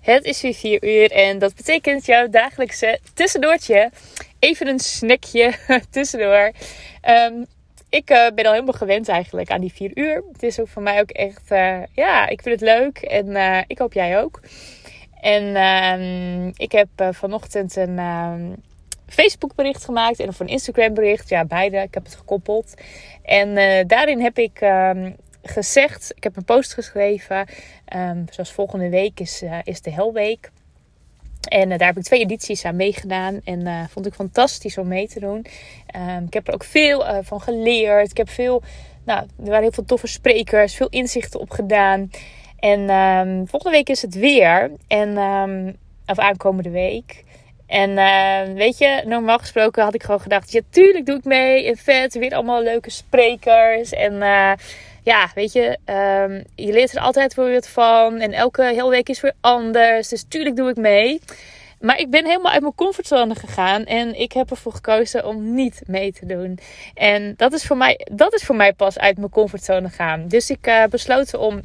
Het is weer 4 uur en dat betekent jouw dagelijkse tussendoortje. Even een snackje tussendoor. Um, ik uh, ben al helemaal gewend eigenlijk aan die 4 uur. Het is ook voor mij ook echt, uh, ja, ik vind het leuk en uh, ik hoop jij ook. En um, ik heb vanochtend een um, Facebook bericht gemaakt en of een Instagram bericht. Ja, beide. Ik heb het gekoppeld. En daarin heb ik gezegd, ik heb een post geschreven. Um, zoals volgende week is, uh, is de Helweek. En uh, daar heb ik twee edities aan meegedaan. En uh, vond ik fantastisch om mee te doen. Um, ik heb er ook veel van geleerd. Ik heb veel, nou, er waren heel veel toffe sprekers, veel inzichten op gedaan. En um, volgende week is het weer. En, of aankomende week. En uh, weet je, normaal gesproken had ik gewoon gedacht: ja, tuurlijk doe ik mee. En vet, weer allemaal leuke sprekers. En uh, ja, weet je, um, je leert er altijd weer wat van. En elke hele week is weer anders. Dus tuurlijk doe ik mee. Maar ik ben helemaal uit mijn comfortzone gegaan. En ik heb ervoor gekozen om niet mee te doen. En dat is voor mij, dat is voor mij pas uit mijn comfortzone gaan. Dus ik uh, besloten om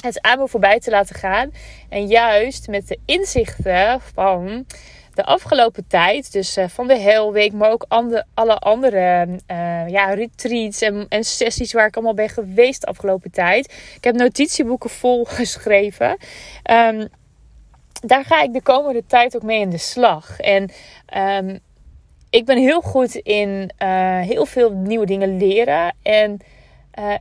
het aan voorbij te laten gaan. En juist met de inzichten van de afgelopen tijd, dus uh, van de Hellweek, maar ook alle andere uh, ja, retreats en, en, sessies waar ik allemaal ben geweest de afgelopen tijd. Ik heb notitieboeken vol geschreven. Um, daar ga ik de komende tijd ook mee in de slag. En um, ik ben heel goed in uh, heel veel nieuwe dingen leren. En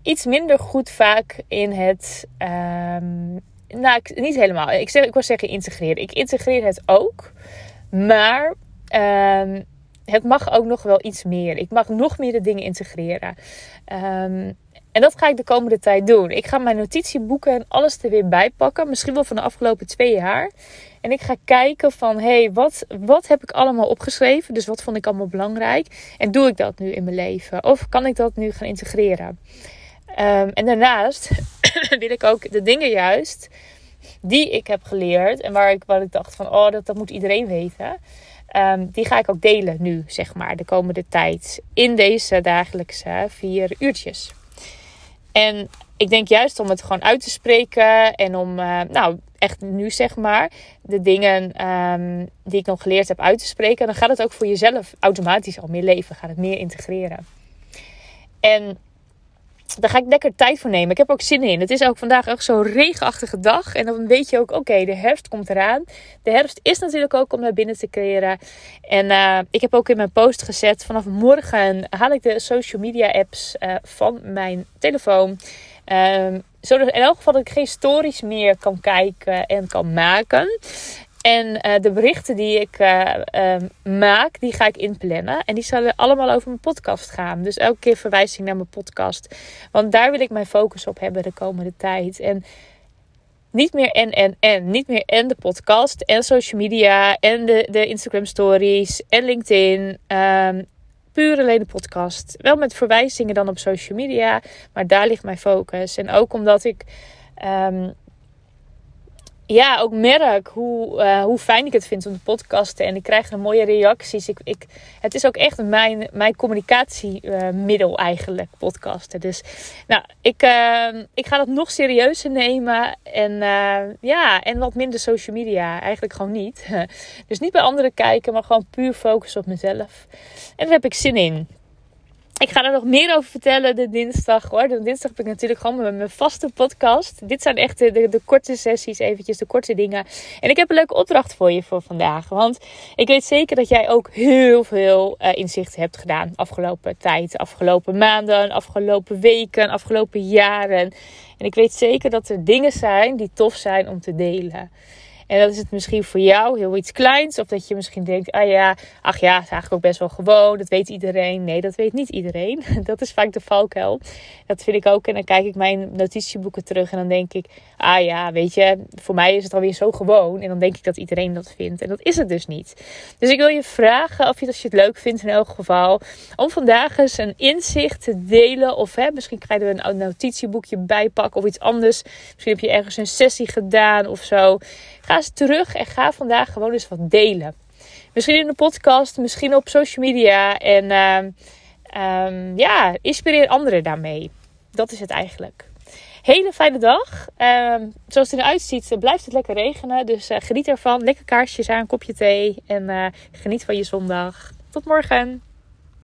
iets minder goed vaak in het. Um, nou, niet helemaal. Ik, zeg, ik wil zeggen integreren. Ik integreer het ook. Maar um, het mag ook nog wel iets meer. Ik mag nog meer de dingen integreren. Um, en dat ga ik de komende tijd doen. Ik ga mijn notitieboeken en alles er weer bij pakken. Misschien wel van de afgelopen twee jaar. En ik ga kijken van, hé, hey, wat, wat heb ik allemaal opgeschreven? Dus wat vond ik allemaal belangrijk? En doe ik dat nu in mijn leven? Of kan ik dat nu gaan integreren? Um, en daarnaast wil ik ook de dingen juist die ik heb geleerd en waar ik, waar ik dacht van, oh, dat, dat moet iedereen weten. Um, die ga ik ook delen nu, zeg maar, de komende tijd in deze dagelijkse vier uurtjes. En ik denk juist om het gewoon uit te spreken en om, uh, nou, echt nu zeg maar, de dingen um, die ik nog geleerd heb uit te spreken, dan gaat het ook voor jezelf automatisch al meer leven, gaat het meer integreren. En daar ga ik lekker tijd voor nemen. Ik heb ook zin in. Het is ook vandaag echt zo'n regenachtige dag. En dan weet je ook, oké, de herfst komt eraan. De herfst is natuurlijk ook om naar binnen te creëren. En uh, ik heb ook in mijn post gezet, vanaf morgen haal ik de social media apps uh, van mijn telefoon. Um, zodat in elk geval ik geen stories meer kan kijken en kan maken. En uh, de berichten die ik uh, uh, maak, die ga ik inplannen. En die zullen allemaal over mijn podcast gaan. Dus elke keer verwijzing naar mijn podcast. Want daar wil ik mijn focus op hebben de komende tijd. En niet meer en, en, en. Niet meer en de podcast en social media en de, de Instagram stories en LinkedIn. Um, puur alleen de podcast. Wel met verwijzingen dan op social media. Maar daar ligt mijn focus. En ook omdat ik... Um, ja, ook merk hoe, uh, hoe fijn ik het vind om te podcasten. En ik krijg er mooie reacties. Ik, ik, het is ook echt mijn, mijn communicatiemiddel eigenlijk, podcasten. Dus nou, ik, uh, ik ga dat nog serieuzer nemen. En ja, en wat minder social media. Eigenlijk gewoon niet. dus niet bij anderen kijken, maar gewoon puur focussen op mezelf. En daar heb ik zin in. Ik ga er nog meer over vertellen de dinsdag hoor. De dinsdag heb ik natuurlijk gewoon mijn, mijn vaste podcast. Dit zijn echt de, de, korte sessies, eventjes de korte dingen. En ik heb een leuke opdracht voor je voor vandaag. Want ik weet zeker dat jij ook heel veel uh, inzichten hebt gedaan. Afgelopen tijd, afgelopen maanden, afgelopen weken, afgelopen jaren. En ik weet zeker dat er dingen zijn die tof zijn om te delen. En dat is het misschien voor jou heel iets kleins. Of dat je misschien denkt, ah ja, ach ja, het is eigenlijk ook best wel gewoon. Dat weet iedereen. Nee, dat weet niet iedereen. Dat is vaak de valkuil. Dat vind ik ook. En dan kijk ik mijn notitieboeken terug en dan denk ik, ah ja, weet je, voor mij is het alweer zo gewoon. En dan denk ik dat iedereen dat vindt. En dat is het dus niet. Dus ik wil je vragen, of je, als je het leuk vindt in elk geval, om vandaag eens een inzicht te delen. Of hè, misschien je er een notitieboekje bij pakken of iets anders. Misschien heb je ergens een sessie gedaan of zo. Ga terug en ga vandaag gewoon eens wat delen. Misschien in de podcast, misschien op social media. En uh, um, ja, inspireer anderen daarmee. Dat is het eigenlijk. Hele fijne dag. Ehm, zoals het eruit ziet, blijft het lekker regenen. Dus geniet ervan. Lekker kaarsjes aan, kopje thee. En geniet van je zondag. Tot morgen.